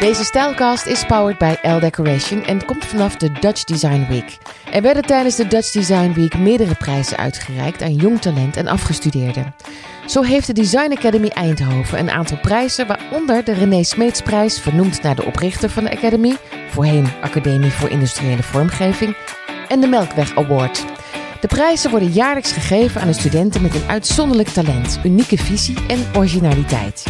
Deze stijlcast is powered by L Decoration en komt vanaf de Dutch Design Week. Er werden tijdens de Dutch Design Week meerdere prijzen uitgereikt aan jong talent en afgestudeerden. Zo heeft de Design Academy Eindhoven een aantal prijzen, waaronder de René Smeetsprijs, vernoemd naar de oprichter van de Academy, voorheen Academie voor Industriële Vormgeving, en de Melkweg Award. De prijzen worden jaarlijks gegeven aan de studenten met een uitzonderlijk talent, unieke visie en originaliteit.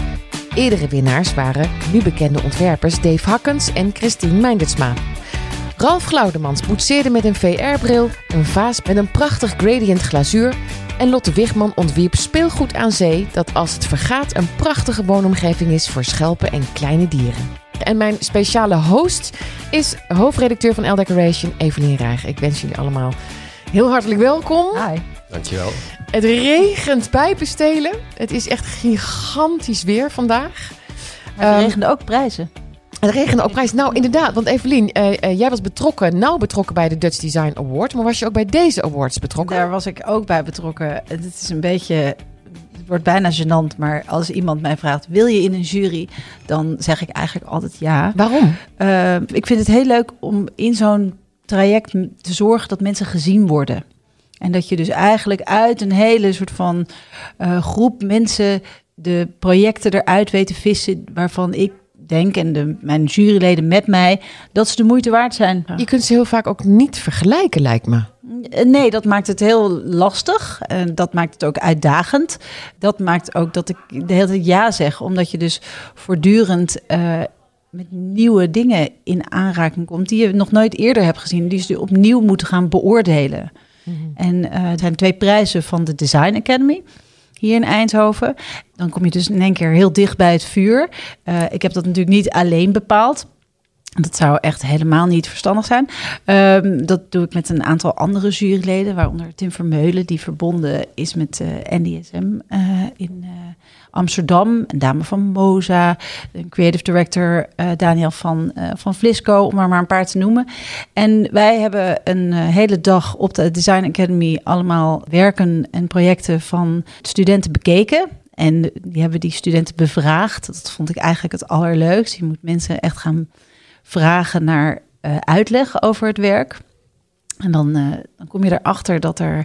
Eerdere winnaars waren nu bekende ontwerpers Dave Hakkens en Christine Meindertsma. Ralf Glaudemans boetseerde met een VR-bril, een vaas met een prachtig gradient glazuur en Lotte Wigman ontwierp speelgoed aan zee dat als het vergaat een prachtige woonomgeving is voor schelpen en kleine dieren. En mijn speciale host is hoofdredacteur van L Decoration, Evelien Raag. Ik wens jullie allemaal heel hartelijk welkom. Hi. Dankjewel. Het regent pijpenstelen. Het is echt gigantisch weer vandaag. Maar er Ehm, regende ook prijzen. Het regende ook prijs. Nou, inderdaad. Want Evelien, eh, eh, jij was betrokken, nauw betrokken bij de Dutch Design Award. Maar was je ook bij deze awards betrokken? Daar was ik ook bij betrokken. Het is een beetje, het wordt bijna gênant, maar als iemand mij vraagt, wil je in een jury? Dan zeg ik eigenlijk altijd ja. Waarom? Eh, ik vind het heel leuk om in zo'n traject te zorgen dat mensen gezien worden. En dat je dus eigenlijk uit een hele soort van eh, groep mensen de projecten eruit weet te vissen waarvan ik denk en de, mijn juryleden met mij dat ze de moeite waard zijn. Je kunt ze heel vaak ook niet vergelijken, lijkt me. Eh, Nee, dat maakt het heel lastig. En dat maakt het ook uitdagend. Dat maakt ook dat ik de hele tijd ja zeg, omdat je dus voortdurend eh, met nieuwe dingen in aanraking komt die je nog nooit eerder hebt gezien, die ze opnieuw moeten gaan beoordelen. En eh, het zijn twee prijzen van de Design Academy hier in Eindhoven. Dan kom je dus in één keer heel dicht bij het vuur. Eh, ik heb dat natuurlijk niet alleen bepaald. Dat zou echt helemaal niet verstandig zijn. Ehm, dat doe ik met een aantal andere juryleden, waaronder Tim Vermeulen, die verbonden is met eh, NDSM eh, in Amsterdam. Een dame van Moza, een creative director eh, Daniel van, eh, van Flisco, om er maar een paar te noemen. En wij hebben een eh, hele dag op de Design Academy allemaal werken en projecten van studenten bekeken. En die hebben die studenten bevraagd. Dat vond ik eigenlijk het allerleukst. Je moet mensen echt gaan vragen naar uitleg over het werk. En dan, dan kom je erachter dat er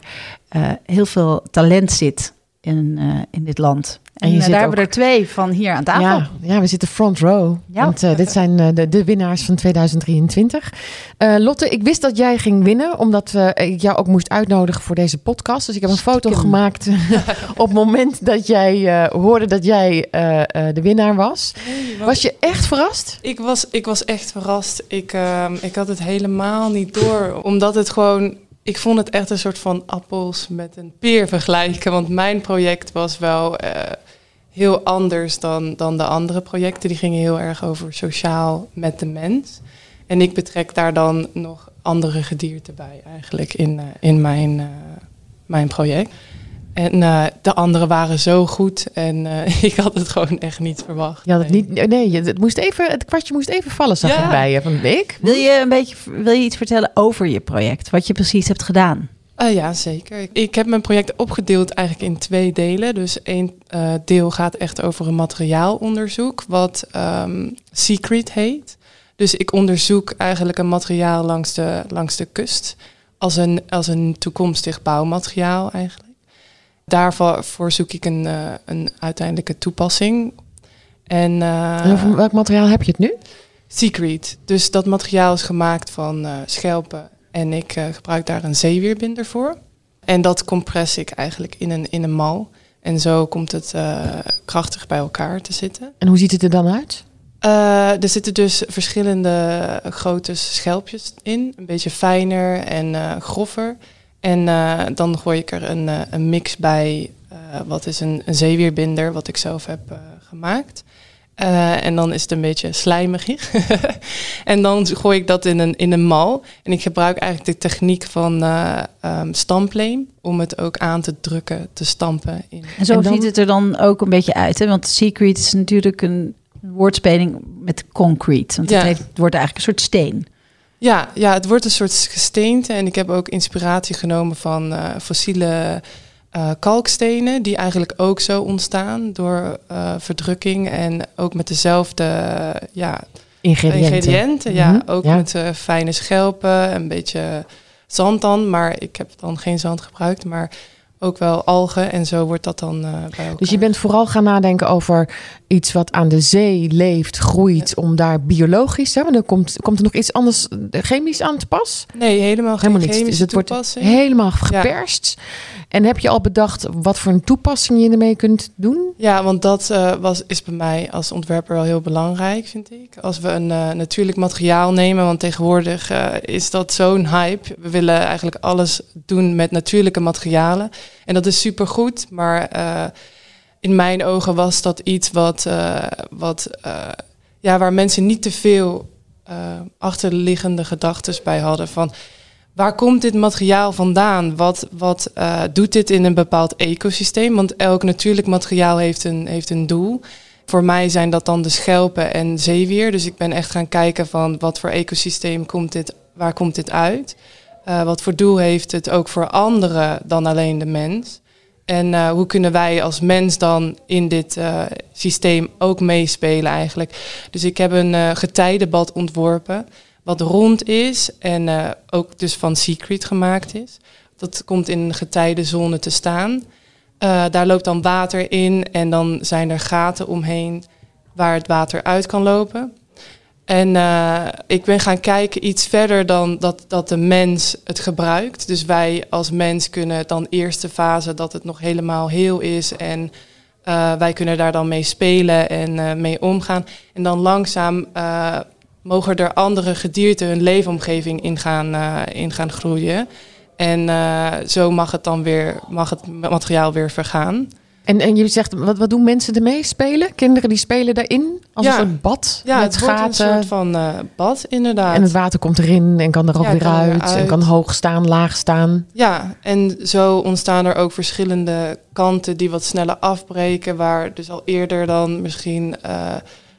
heel veel talent zit in, in dit land. En, je eh, zit daar ook- hebben we er twee van hier aan tafel. Ja, ja, we zitten front row. Ja. Want eh, dit zijn eh, de, de winnaars van 2023. Eh, Lotte, ik wist dat jij ging winnen, omdat eh, ik jou ook moest uitnodigen voor deze podcast. Dus ik heb een foto gemaakt op het moment dat jij eh, hoorde dat jij eh, eh, de winnaar was. Was je echt verrast? Ik was, ik was echt verrast. Ik, ehm, ik had het helemaal niet door. Omdat het gewoon. Ik vond het echt een soort van appels met een peer vergelijken. Want mijn project was wel eh, heel anders dan, dan de andere projecten. Die gingen heel erg over sociaal met de mens. En ik betrek daar dan nog andere gedierten bij eigenlijk in, eh, in mijn, eh, mijn project. En eh, de anderen waren zo goed en eh, ik had het gewoon echt niet verwacht. Je had het Nee. niet. Nee, je- het, moest even, het kwartje moest even vallen, zag Ja. ik bij je. Van ik? Wil je een beetje wil je iets vertellen over je project? Wat je precies hebt gedaan? Eh, ja, zeker. Ik- Ik heb mijn project opgedeeld eigenlijk in twee delen. Dus één eh, deel gaat echt over een materiaalonderzoek, wat ehm, Secret heet. Dus ik onderzoek eigenlijk een materiaal langs de, langs de kust als een, als een toekomstig bouwmateriaal eigenlijk. Daarvoor voor zoek ik een, eh, een uiteindelijke toepassing. En, En welk materiaal heb je het nu? Secret. Dus dat materiaal is gemaakt van schelpen en ik eh, gebruik daar een zeewierbinder voor. En dat compress ik eigenlijk in een, in een mal. En zo komt het eh, krachtig bij elkaar te zitten. En hoe ziet het er dan uit? Eh, er zitten dus verschillende grote schelpjes in. Een beetje fijner en groffer. En dan gooi ik er een, een mix bij. wat is een, een zeewierbinder, wat ik zelf heb gemaakt. Eh, en dan is het een beetje slijmig. en dan gooi ik dat in een, in een mal. En ik gebruik eigenlijk de techniek van eh ehm, stampleem. Om het ook aan te drukken, te stampen. In. En zo En dan- ziet het er dan ook een beetje uit. Hè? Want secret is natuurlijk een woordspeling met concrete. Want Ja. het, heeft, het wordt eigenlijk een soort steen. Ja, ja, het wordt een soort gesteente. En ik heb ook inspiratie genomen van eh, fossiele eh, kalkstenen, die eigenlijk ook zo ontstaan door eh, verdrukking en ook met dezelfde, ja, ingrediënten. ingrediënten. Ja, Mhm, ook ja. met eh, fijne schelpen, een beetje zand dan. Maar ik heb dan geen zand gebruikt, maar ook wel algen. En zo wordt dat dan eh, bij elkaar. Dus je bent vooral gaan nadenken over iets wat aan de zee leeft, groeit, om daar biologisch, hè, want er komt, komt er nog iets anders eh, chemisch aan te pas? Nee, helemaal geen Helemaal niet. chemische Dus het wordt helemaal geperst. En heb je al bedacht wat voor een toepassing je ermee kunt doen? Ja, want dat eh, was, is bij mij als ontwerper wel heel belangrijk, vind ik. Als we een natuurlijk materiaal nemen, want tegenwoordig is dat zo'n hype. We willen eigenlijk alles doen met natuurlijke materialen. En dat is supergoed, maar eh, in mijn ogen was dat iets wat, eh, wat, eh, ja, waar mensen niet te veel achterliggende gedachten bij hadden. Van waar komt dit materiaal vandaan? Wat, wat doet dit in een bepaald ecosysteem? Want elk natuurlijk materiaal heeft een, heeft een doel. Voor mij zijn dat dan de schelpen en zeewier. Dus ik ben echt gaan kijken van wat voor ecosysteem komt dit, waar komt dit uit? Eh, wat voor doel heeft het ook voor anderen dan alleen de mens? En eh, hoe kunnen wij als mens dan in dit eh, systeem ook meespelen eigenlijk? Dus ik heb een getijdenbad ontworpen wat rond is en ook dus van Secret gemaakt is. Dat komt in een getijdenzone te staan. Daar loopt dan water in en dan zijn er gaten omheen waar het water uit kan lopen. En eh, ik ben gaan kijken iets verder dan dat, dat de mens het gebruikt. Dus wij als mens kunnen dan eerste fase dat het nog helemaal heel is. En eh, wij kunnen daar dan mee spelen en eh, mee omgaan. En dan langzaam mogen er andere gedierte hun leefomgeving in gaan, in gaan groeien. En zo mag het dan weer, mag het materiaal weer vergaan. En, en je zegt, wat, wat doen mensen ermee? Spelen? Kinderen die spelen daarin? Als Ja. een soort bad Ja, met het wordt een gaten. soort van eh, bad inderdaad. En het water komt erin en kan er ook Ja, weer er uit, En kan hoog staan, laag staan. Ja, en zo ontstaan er ook verschillende kanten die wat sneller afbreken, waar dus al eerder dan misschien eh,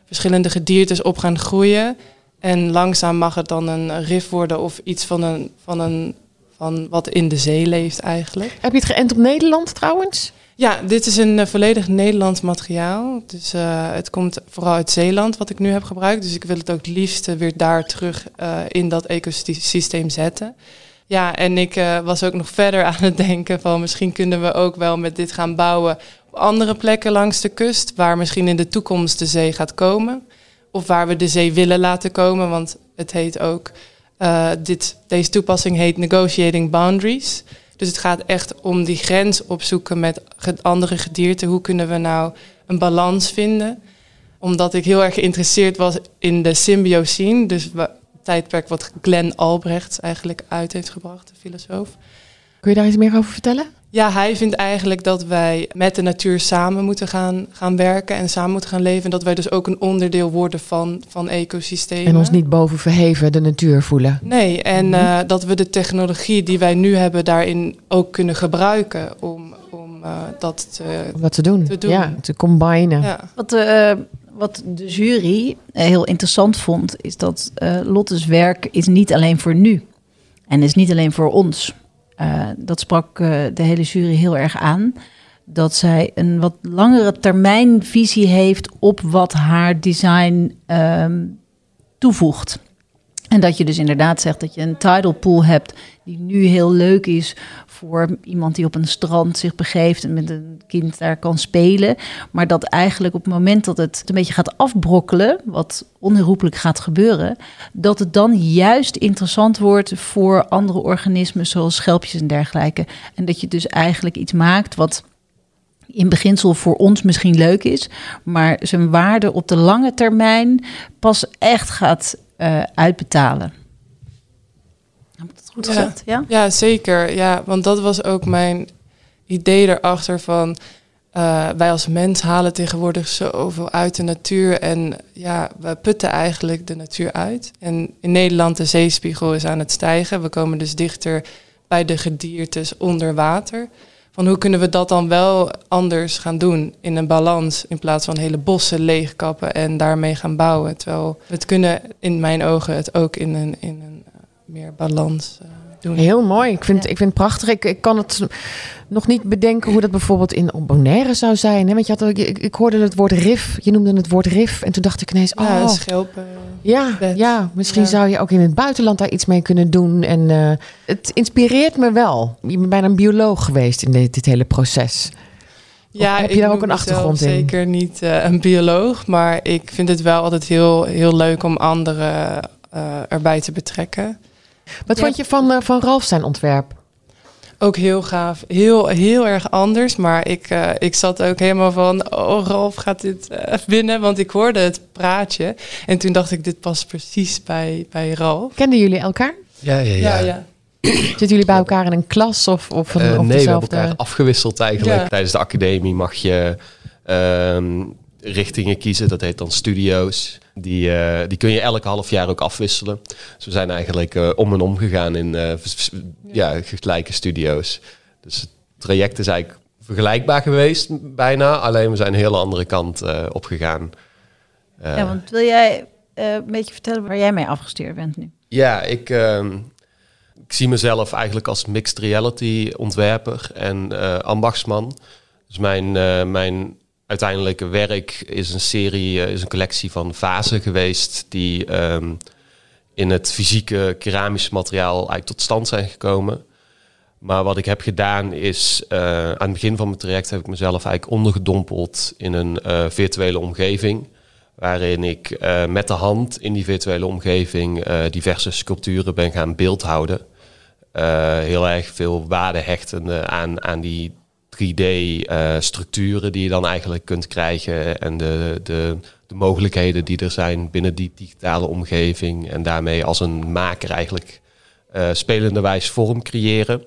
verschillende gediertes op gaan groeien. En langzaam mag het dan een rif worden of iets van, een, van, een, van wat in de zee leeft eigenlijk. Heb je het geënt op Nederland trouwens? Ja, dit is een eh, volledig Nederlands materiaal. Dus eh, het komt vooral uit Zeeland, wat ik nu heb gebruikt. Dus ik wil het ook liefst eh, weer daar terug in dat ecosysteem zetten. Ja, en ik was ook nog verder aan het denken van misschien kunnen we ook wel met dit gaan bouwen op andere plekken langs de kust, waar misschien in de toekomst de zee gaat komen. Of waar we de zee willen laten komen, want het heet ook, dit, deze toepassing heet Negotiating Boundaries. Dus het gaat echt om die grens opzoeken met andere gedierten. Hoe kunnen we nou een balans vinden? Omdat ik heel erg geïnteresseerd was in de symbiosine. Dus het tijdperk wat Glenn Albrecht eigenlijk uit heeft gebracht, de filosoof. Kun je daar iets meer over vertellen? Ja, hij vindt eigenlijk dat wij met de natuur samen moeten gaan, gaan werken en samen moeten gaan leven. En dat wij dus ook een onderdeel worden van, van ecosystemen. En ons niet boven verheven de natuur voelen. Nee, en eh, dat we de technologie die wij nu hebben daarin ook kunnen gebruiken om, om eh, dat te... Om dat te doen. Te doen. Ja, te combinen. Ja. Wat, eh, wat de jury heel interessant vond, is dat eh, Lotte's werk is niet alleen voor nu. En is niet alleen voor ons. Eh, dat sprak eh, de hele jury heel erg aan. Dat zij een wat langere termijn visie heeft op wat haar design ehm, toevoegt. En dat je dus inderdaad zegt dat je een tidal pool hebt die nu heel leuk is voor iemand die op een strand zich begeeft en met een kind daar kan spelen. Maar dat eigenlijk op het moment dat het een beetje gaat afbrokkelen, wat onherroepelijk gaat gebeuren, dat het dan juist interessant wordt voor andere organismen zoals schelpjes en dergelijke. En dat je dus eigenlijk iets maakt wat in beginsel voor ons misschien leuk is, maar zijn waarde op de lange termijn pas echt gaat eh, uitbetalen. Heb ik dat goed Ja. gezegd? Ja. ja, zeker. Ja, want dat was ook mijn idee erachter van... eh, wij als mens halen tegenwoordig zoveel uit de natuur. En ja, we putten eigenlijk de natuur uit. En in Nederland de zeespiegel is aan het stijgen. We komen dus dichter bij de gediertes onder water. Van hoe kunnen we dat dan wel anders gaan doen in een balans... in plaats van hele bossen leegkappen en daarmee gaan bouwen. Terwijl we het kunnen in mijn ogen het ook in een, in een eh, meer balans... eh, doen. Heel mooi. Ik vind, Ja. ik vind het prachtig. Ik, ik kan het nog niet bedenken hoe dat bijvoorbeeld in Bonaire zou zijn. Hè? Want je had, ook- ik, ik hoorde het woord rif. Je noemde het woord rif. En toen dacht ik ineens, Ja, oh, schelpen. ja, bed. ja misschien Ja. zou je ook in het buitenland daar iets mee kunnen doen. En eh, het inspireert me wel. Je bent bijna een bioloog geweest in dit, dit hele proces. Ja, heb je daar ook een achtergrond in? Zeker niet eh, een bioloog, maar ik vind het wel altijd heel, heel leuk om anderen eh, erbij te betrekken. Wat Ja. vond je van, eh, van Ralf zijn ontwerp? Ook heel gaaf. Heel, heel erg anders. Maar ik, eh, ik zat ook helemaal van... Oh, Ralf gaat dit eh, winnen. Want ik hoorde het praatje. En toen dacht ik, dit past precies bij, bij Ralf. Kenden jullie elkaar? Ja, ja, Ja, ja. ja. Zitten jullie bij elkaar in een klas of, of, een, Eh, of nee, we hebben elkaar afgewisseld eigenlijk. Ja. Tijdens de academie mag je ehm, richtingen kiezen. Dat heet dan studio's. Die, eh, die kun je elk half jaar ook afwisselen. Dus we zijn eigenlijk eh, om en om gegaan in eh, v- ja, gelijke studio's. Dus het traject is eigenlijk vergelijkbaar geweest bijna. Alleen we zijn een hele andere kant opgegaan. Ja, want wil jij een beetje vertellen waar jij mee afgestuurd bent nu? Ja, ik, ehm, ik zie mezelf eigenlijk als mixed reality ontwerper en ambachtsman. Dus mijn, mijn uiteindelijke werk is een serie, eh, is een collectie van vazen geweest die ehm, in het fysieke keramisch materiaal eigenlijk tot stand zijn gekomen. Maar wat ik heb gedaan is, eh, aan het begin van mijn traject heb ik mezelf eigenlijk ondergedompeld in een eh, virtuele omgeving. Waarin ik met de hand in die virtuele omgeving diverse sculpturen ben gaan beeldhouden. Heel erg veel waarde hechtende aan, aan die 3D-structuren die je dan eigenlijk kunt krijgen. En de, de, de mogelijkheden die er zijn binnen die digitale omgeving. En daarmee als een maker eigenlijk eh spelenderwijs vorm creëren.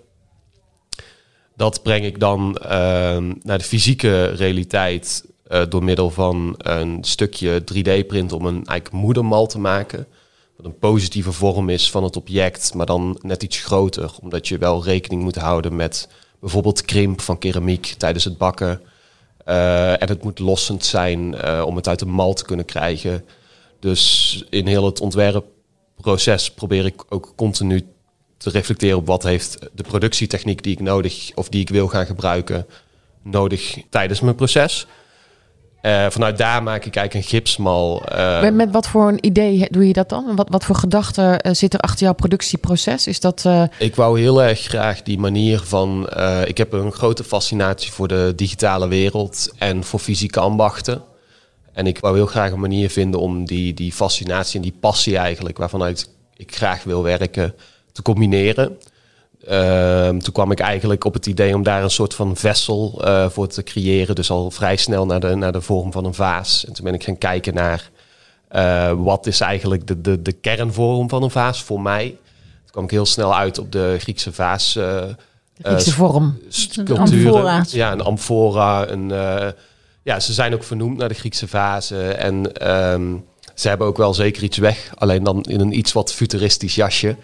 Dat breng ik dan ehm, naar de fysieke realiteit eh, door middel van een stukje 3D-print om een eigenlijk moedermal te maken. Wat een positieve vorm is van het object, maar dan net iets groter. Omdat je wel rekening moet houden met bijvoorbeeld krimp van keramiek tijdens het bakken. Eh, en het moet lossend zijn eh, om het uit de mal te kunnen krijgen. Dus in heel het ontwerpproces probeer ik ook continu te reflecteren op wat heeft de productietechniek die ik nodig of die ik wil gaan gebruiken nodig tijdens mijn proces. Eh, vanuit daar maak ik eigenlijk een gipsmal. eh, Met, met wat voor een idee doe je dat dan? Wat, wat voor gedachten eh, zit er achter jouw productieproces? Is dat... Ik wou heel erg graag die manier van. ik heb een grote fascinatie voor de digitale wereld en voor fysieke ambachten. En ik wou heel graag een manier vinden om die, die fascinatie en die passie eigenlijk, waarvanuit ik graag wil werken, te combineren. Ehm, toen kwam ik eigenlijk op het idee om daar een soort van vessel eh, voor te creëren. Dus al vrij snel naar de, naar de vorm van een vaas. En toen ben ik gaan kijken naar eh, wat is eigenlijk de, de, de kernvorm van een vaas voor mij. Toen kwam ik heel snel uit op de Griekse vaas. eh, de Griekse vorm? Ja, een amfora. Een, ja, ze zijn ook vernoemd naar de Griekse vazen. En ehm, ze hebben ook wel zeker iets weg. Alleen dan in een iets wat futuristisch jasje.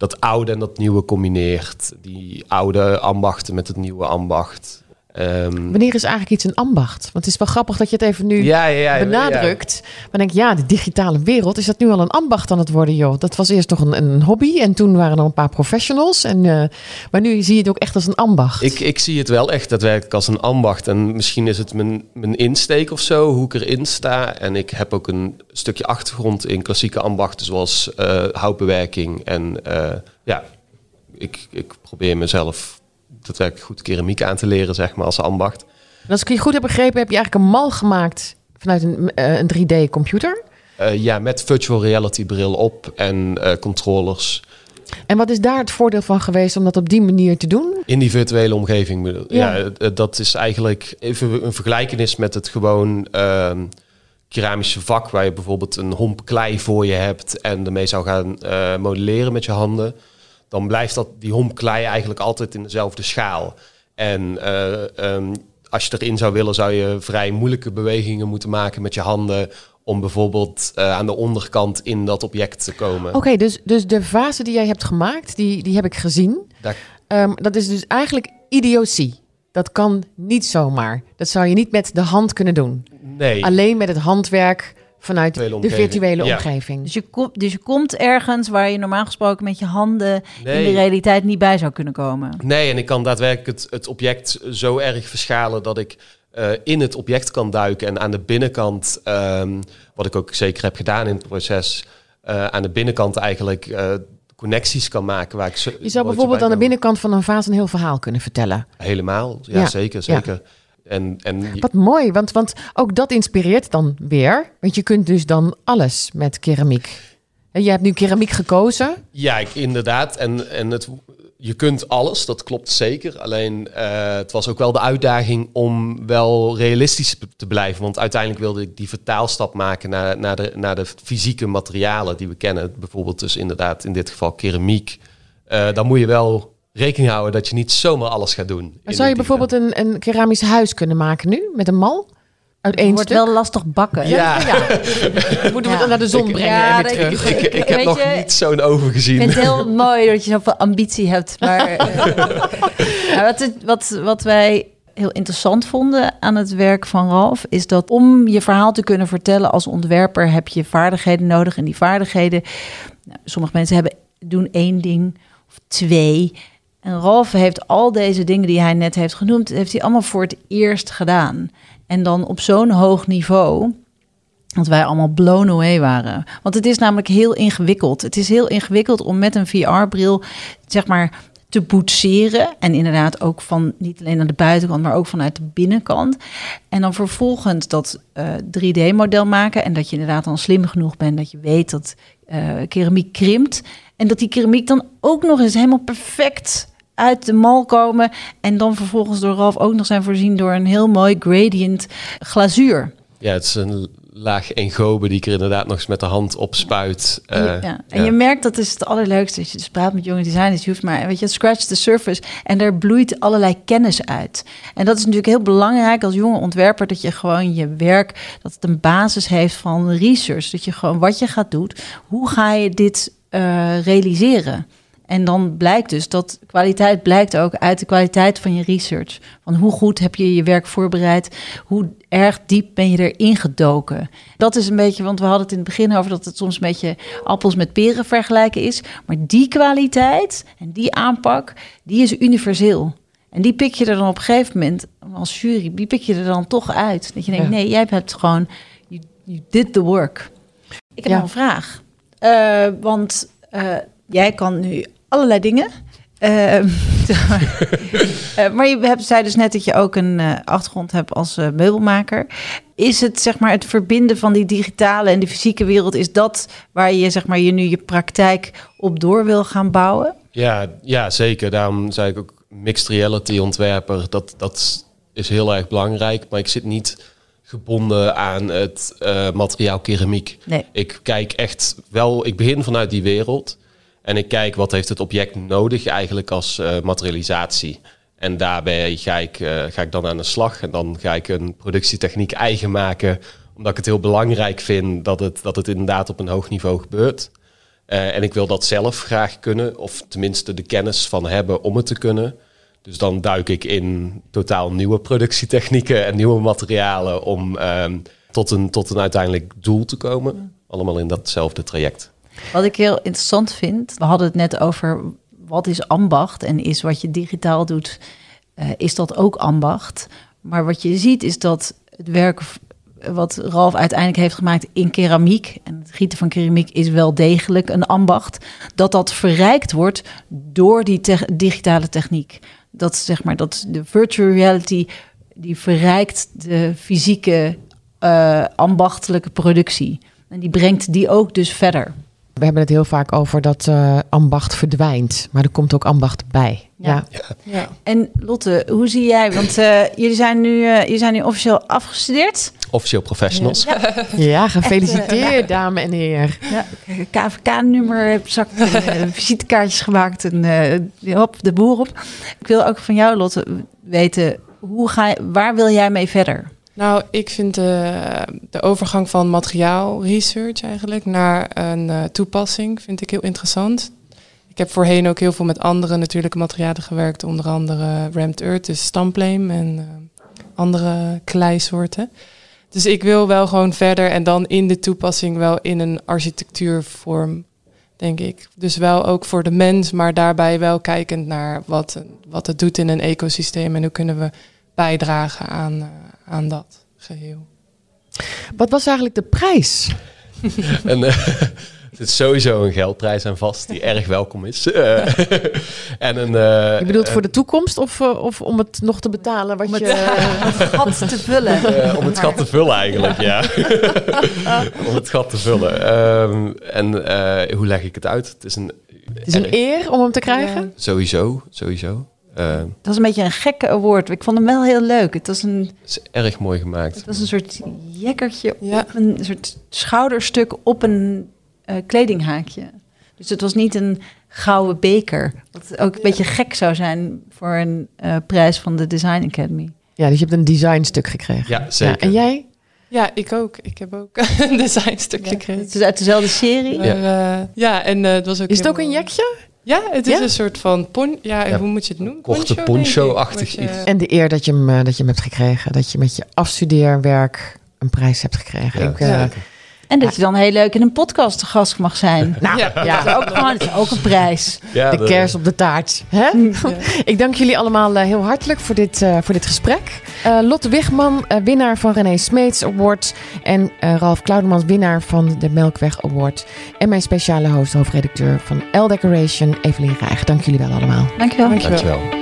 Dat oude en dat nieuwe combineert. Die oude ambachten met het nieuwe ambacht. Ehm, Wanneer is eigenlijk iets een ambacht? Want het is wel grappig dat je het even nu ja, ja, ja, benadrukt. Maar dan denk ik, ja, de digitale wereld, is dat nu al een ambacht aan het worden, joh? Dat was eerst nog een, een hobby en toen waren er een paar professionals. En, eh, maar nu zie je het ook echt als een ambacht. Ik, ik zie het wel echt daadwerkelijk als een ambacht. En misschien is het mijn, mijn insteek of zo, hoe ik erin sta. En ik heb ook een stukje achtergrond in klassieke ambachten, zoals eh, houtbewerking. En eh, ja, ik, ik probeer mezelf daadwerkelijk goed keramiek aan te leren, zeg maar, als ambacht. En als ik je goed heb begrepen, heb je eigenlijk een mal gemaakt vanuit een, eh, een 3D-computer. Eh, ja, met virtual reality bril op en eh, controllers. En wat is daar het voordeel van geweest om dat op die manier te doen? In die virtuele omgeving. Ja. Ja, dat is eigenlijk even een vergelijkenis met het gewoon ehm, keramische vak, waar je bijvoorbeeld een homp klei voor je hebt en ermee zou gaan modelleren met je handen. Dan blijft dat, die homp klei eigenlijk altijd in dezelfde schaal. En eh, ehm, als je erin zou willen, zou je vrij moeilijke bewegingen moeten maken met je handen. Om bijvoorbeeld eh, aan de onderkant in dat object te komen. Oké, dus, dus de fase die jij hebt gemaakt, die, die heb ik gezien. Daar- Ehm, dat is dus eigenlijk idiotie. Dat kan niet zomaar. Dat zou je niet met de hand kunnen doen. nee. Alleen met het handwerk vanuit de virtuele Ja. omgeving. Dus je, ko- dus je komt ergens waar je normaal gesproken met je handen in de realiteit niet bij zou kunnen komen. Nee, en ik kan daadwerkelijk het, het object zo erg verschalen dat ik eh, in het object kan duiken en aan de binnenkant, ehm, wat ik ook zeker heb gedaan in het proces, eh, aan de binnenkant eigenlijk eh, connecties kan maken waar ik zo, Je zou bijvoorbeeld aan de binnenkant van een vaas een heel verhaal kunnen vertellen. helemaal, ja, Ja, zeker, ja. En, en Wat mooi, want, want ook dat inspireert dan weer. Want je kunt dus dan alles met keramiek. En je hebt nu keramiek gekozen. Ja, ik, inderdaad. En, en het, je kunt alles, dat klopt zeker. Alleen eh, het was ook wel de uitdaging om wel realistisch te blijven. Want uiteindelijk wilde ik die vertaalstap maken naar, naar, de, naar de fysieke materialen die we kennen. Bijvoorbeeld dus inderdaad in dit geval keramiek. Eh, dan moet je wel rekening houden dat je niet zomaar alles gaat doen. Maar zou je bijvoorbeeld een, een keramisch huis kunnen maken nu? Met een mal? Uit Het één wordt stuk? wel lastig bakken. Ja. Moeten we Ja. het naar de zon Ik- brengen Ja, Ik, ik heb nog je, niet zo'n oven Ik gezien. vind het heel mooi dat je zoveel ambitie hebt. Maar eh, wat, wat, wat wij heel interessant vonden aan het werk van Ralf... is dat om je verhaal te kunnen vertellen als ontwerper... heb je vaardigheden nodig. En die vaardigheden... Nou, sommige mensen hebben, doen één ding of twee... En Ralf heeft al deze dingen die hij net heeft genoemd... heeft hij allemaal voor het eerst gedaan. En dan op zo'n hoog niveau... Dat wij allemaal blown away waren. Want het is namelijk heel ingewikkeld. Het is heel ingewikkeld om met een VR-bril, zeg maar, te boetseren. En inderdaad ook van niet alleen aan de buitenkant, maar ook vanuit de binnenkant. En dan vervolgens dat eh, 3D-model maken. En dat je inderdaad dan slim genoeg bent dat je weet dat eh, keramiek krimpt. En dat die keramiek dan ook nog eens helemaal perfect uit de mal komen. En dan vervolgens door Ralf ook nog zijn voorzien door een heel mooi gradient glazuur. Ja, het is een laag engobe die ik er inderdaad nog eens met de hand op spuit. En je, Eh, ja. en ja. je merkt dat is het allerleukste. Als je dus praat met jonge designers, je hoeft maar, weet je, scratch the surface. En daar bloeit allerlei kennis uit. En dat is natuurlijk heel belangrijk als jonge ontwerper, dat je gewoon je werk, dat het een basis heeft van research. Dat je gewoon wat je gaat doen, hoe ga je dit eh, realiseren? En dan blijkt dus dat kwaliteit blijkt ook uit de kwaliteit van je research. Van hoe goed heb je je werk voorbereid? Hoe erg diep ben je erin gedoken? Dat is een beetje, want we hadden het in het begin over dat het soms een beetje appels met peren vergelijken is. Maar die kwaliteit en die aanpak, die is universeel. En die pik je er dan op een gegeven moment als jury, die pik je er dan toch uit. Dat je denkt, Ja. nee, jij hebt gewoon, you, you did the work. Ik heb Ja. nog een vraag. Eh, want eh, jij kan nu allerlei dingen. Ehm, Eh, maar je hebt, zei dus net dat je ook een eh, achtergrond hebt als eh, meubelmaker. Is het zeg maar het verbinden van die digitale en de fysieke wereld, is dat waar je zeg maar je nu je praktijk op door wil gaan bouwen? Ja, ja, zeker. Daarom zei ik ook mixed reality ontwerper. Dat, dat is heel erg belangrijk. Maar ik zit niet gebonden aan het materiaal keramiek. Nee. Ik kijk echt wel, ik begin vanuit die wereld. En ik kijk wat heeft het object nodig eigenlijk als eh, materialisatie. En daarbij ga ik, eh, ga ik dan aan de slag. En dan ga ik een productietechniek eigen maken. Omdat ik het heel belangrijk vind dat het, dat het inderdaad op een hoog niveau gebeurt. Eh, en ik wil dat zelf graag kunnen, of tenminste de kennis van hebben om het te kunnen. Dus dan duik ik in totaal nieuwe productietechnieken en nieuwe materialen om ehm, tot, een, tot een uiteindelijk doel te komen. Allemaal in datzelfde traject. Wat ik heel interessant vind, we hadden het net over wat is ambacht en is wat je digitaal doet, eh, is dat ook ambacht. Maar wat je ziet is dat het werk wat Ralf uiteindelijk heeft gemaakt in keramiek, en het gieten van keramiek is wel degelijk een ambacht, dat dat verrijkt wordt door die digitale techniek. Dat zeg maar dat de virtual reality die verrijkt de fysieke eh, ambachtelijke productie. En die brengt die ook dus verder. We hebben het heel vaak over dat eh, ambacht verdwijnt. Maar er komt ook ambacht bij. Ja. Ja. Ja. En Lotte, hoe zie jij? Want eh, jullie, zijn nu, eh, jullie zijn nu officieel afgestudeerd. Officieel professionals. Ja, gefeliciteerd, dame en heer. Ja, KVK-nummer, heb zak, eh, visitekaartjes gemaakt en eh, hop, de boer op. Ik wil ook van jou, Lotte, weten, hoe ga je, waar wil jij mee verder? Nou, ik vind de, de overgang van materiaal research eigenlijk naar een eh, toepassing vind ik heel interessant. Ik heb voorheen ook heel veel met andere natuurlijke materialen gewerkt, onder andere rammed earth, dus stampleem en eh, andere kleisoorten. Dus ik wil wel gewoon verder en dan in de toepassing wel in een architectuurvorm, denk ik. Dus wel ook voor de mens, maar daarbij wel kijkend naar wat, wat het doet in een ecosysteem en hoe kunnen we bijdragen aan, uh, aan dat geheel. Wat was eigenlijk de prijs? en, uh, er zit sowieso een geldprijs aan vast, die erg welkom is. Uh, en een, uh, je bedoelt voor de toekomst of, uh, of om het nog te betalen wat om je... Het, het gat te vullen. om het gat te vullen eigenlijk, ja. om het gat te vullen. Um, en hoe leg ik het uit? Het is een, het is een eer om hem te krijgen? Ja. Sowieso, sowieso. dat was een beetje een gekke award. Ik vond hem wel heel leuk. Het was een. Het is erg mooi gemaakt. Het was een soort jekkertje ja. op een soort schouderstuk op een uh, kledinghaakje. Dus het was niet een gouden beker. Wat ook een ja. beetje gek zou zijn voor een uh, prijs van de Design Academy. Ja, dus je hebt een designstuk gekregen. Ja, zeker. en jij? Ja, ik ook. Ik heb ook een designstuk ja, gekregen. Het is uit dezelfde serie? Maar, ja. Uh, ja, en het was ook Is het ook een jekje? Ja, het is ja? een soort van pon ja, ja, hoe moet je het noemen? Korte poncho-achtig je... iets. En de eer dat je, hem, dat je hem hebt gekregen. Dat je met je afstudeerwerk een prijs hebt gekregen. Ik, uh, en dat je dan heel leuk in een podcast te gast mag zijn. Nou, ja, ja. Dat, is ook gewoon, dat is ook een prijs. Ja, de kers op de taart. Hè? Ik dank jullie allemaal uh, heel hartelijk voor dit, uh, voor dit gesprek. Uh, Lotte Wigman, winnaar van René Smeets Award. En Ralf Klaudermans, winnaar van de Melkweg Award. En mijn speciale host, hoofdredacteur van L Decoration, Evelien Rijg. Dank jullie wel allemaal. Dankjewel. Dankjewel. Dankjewel.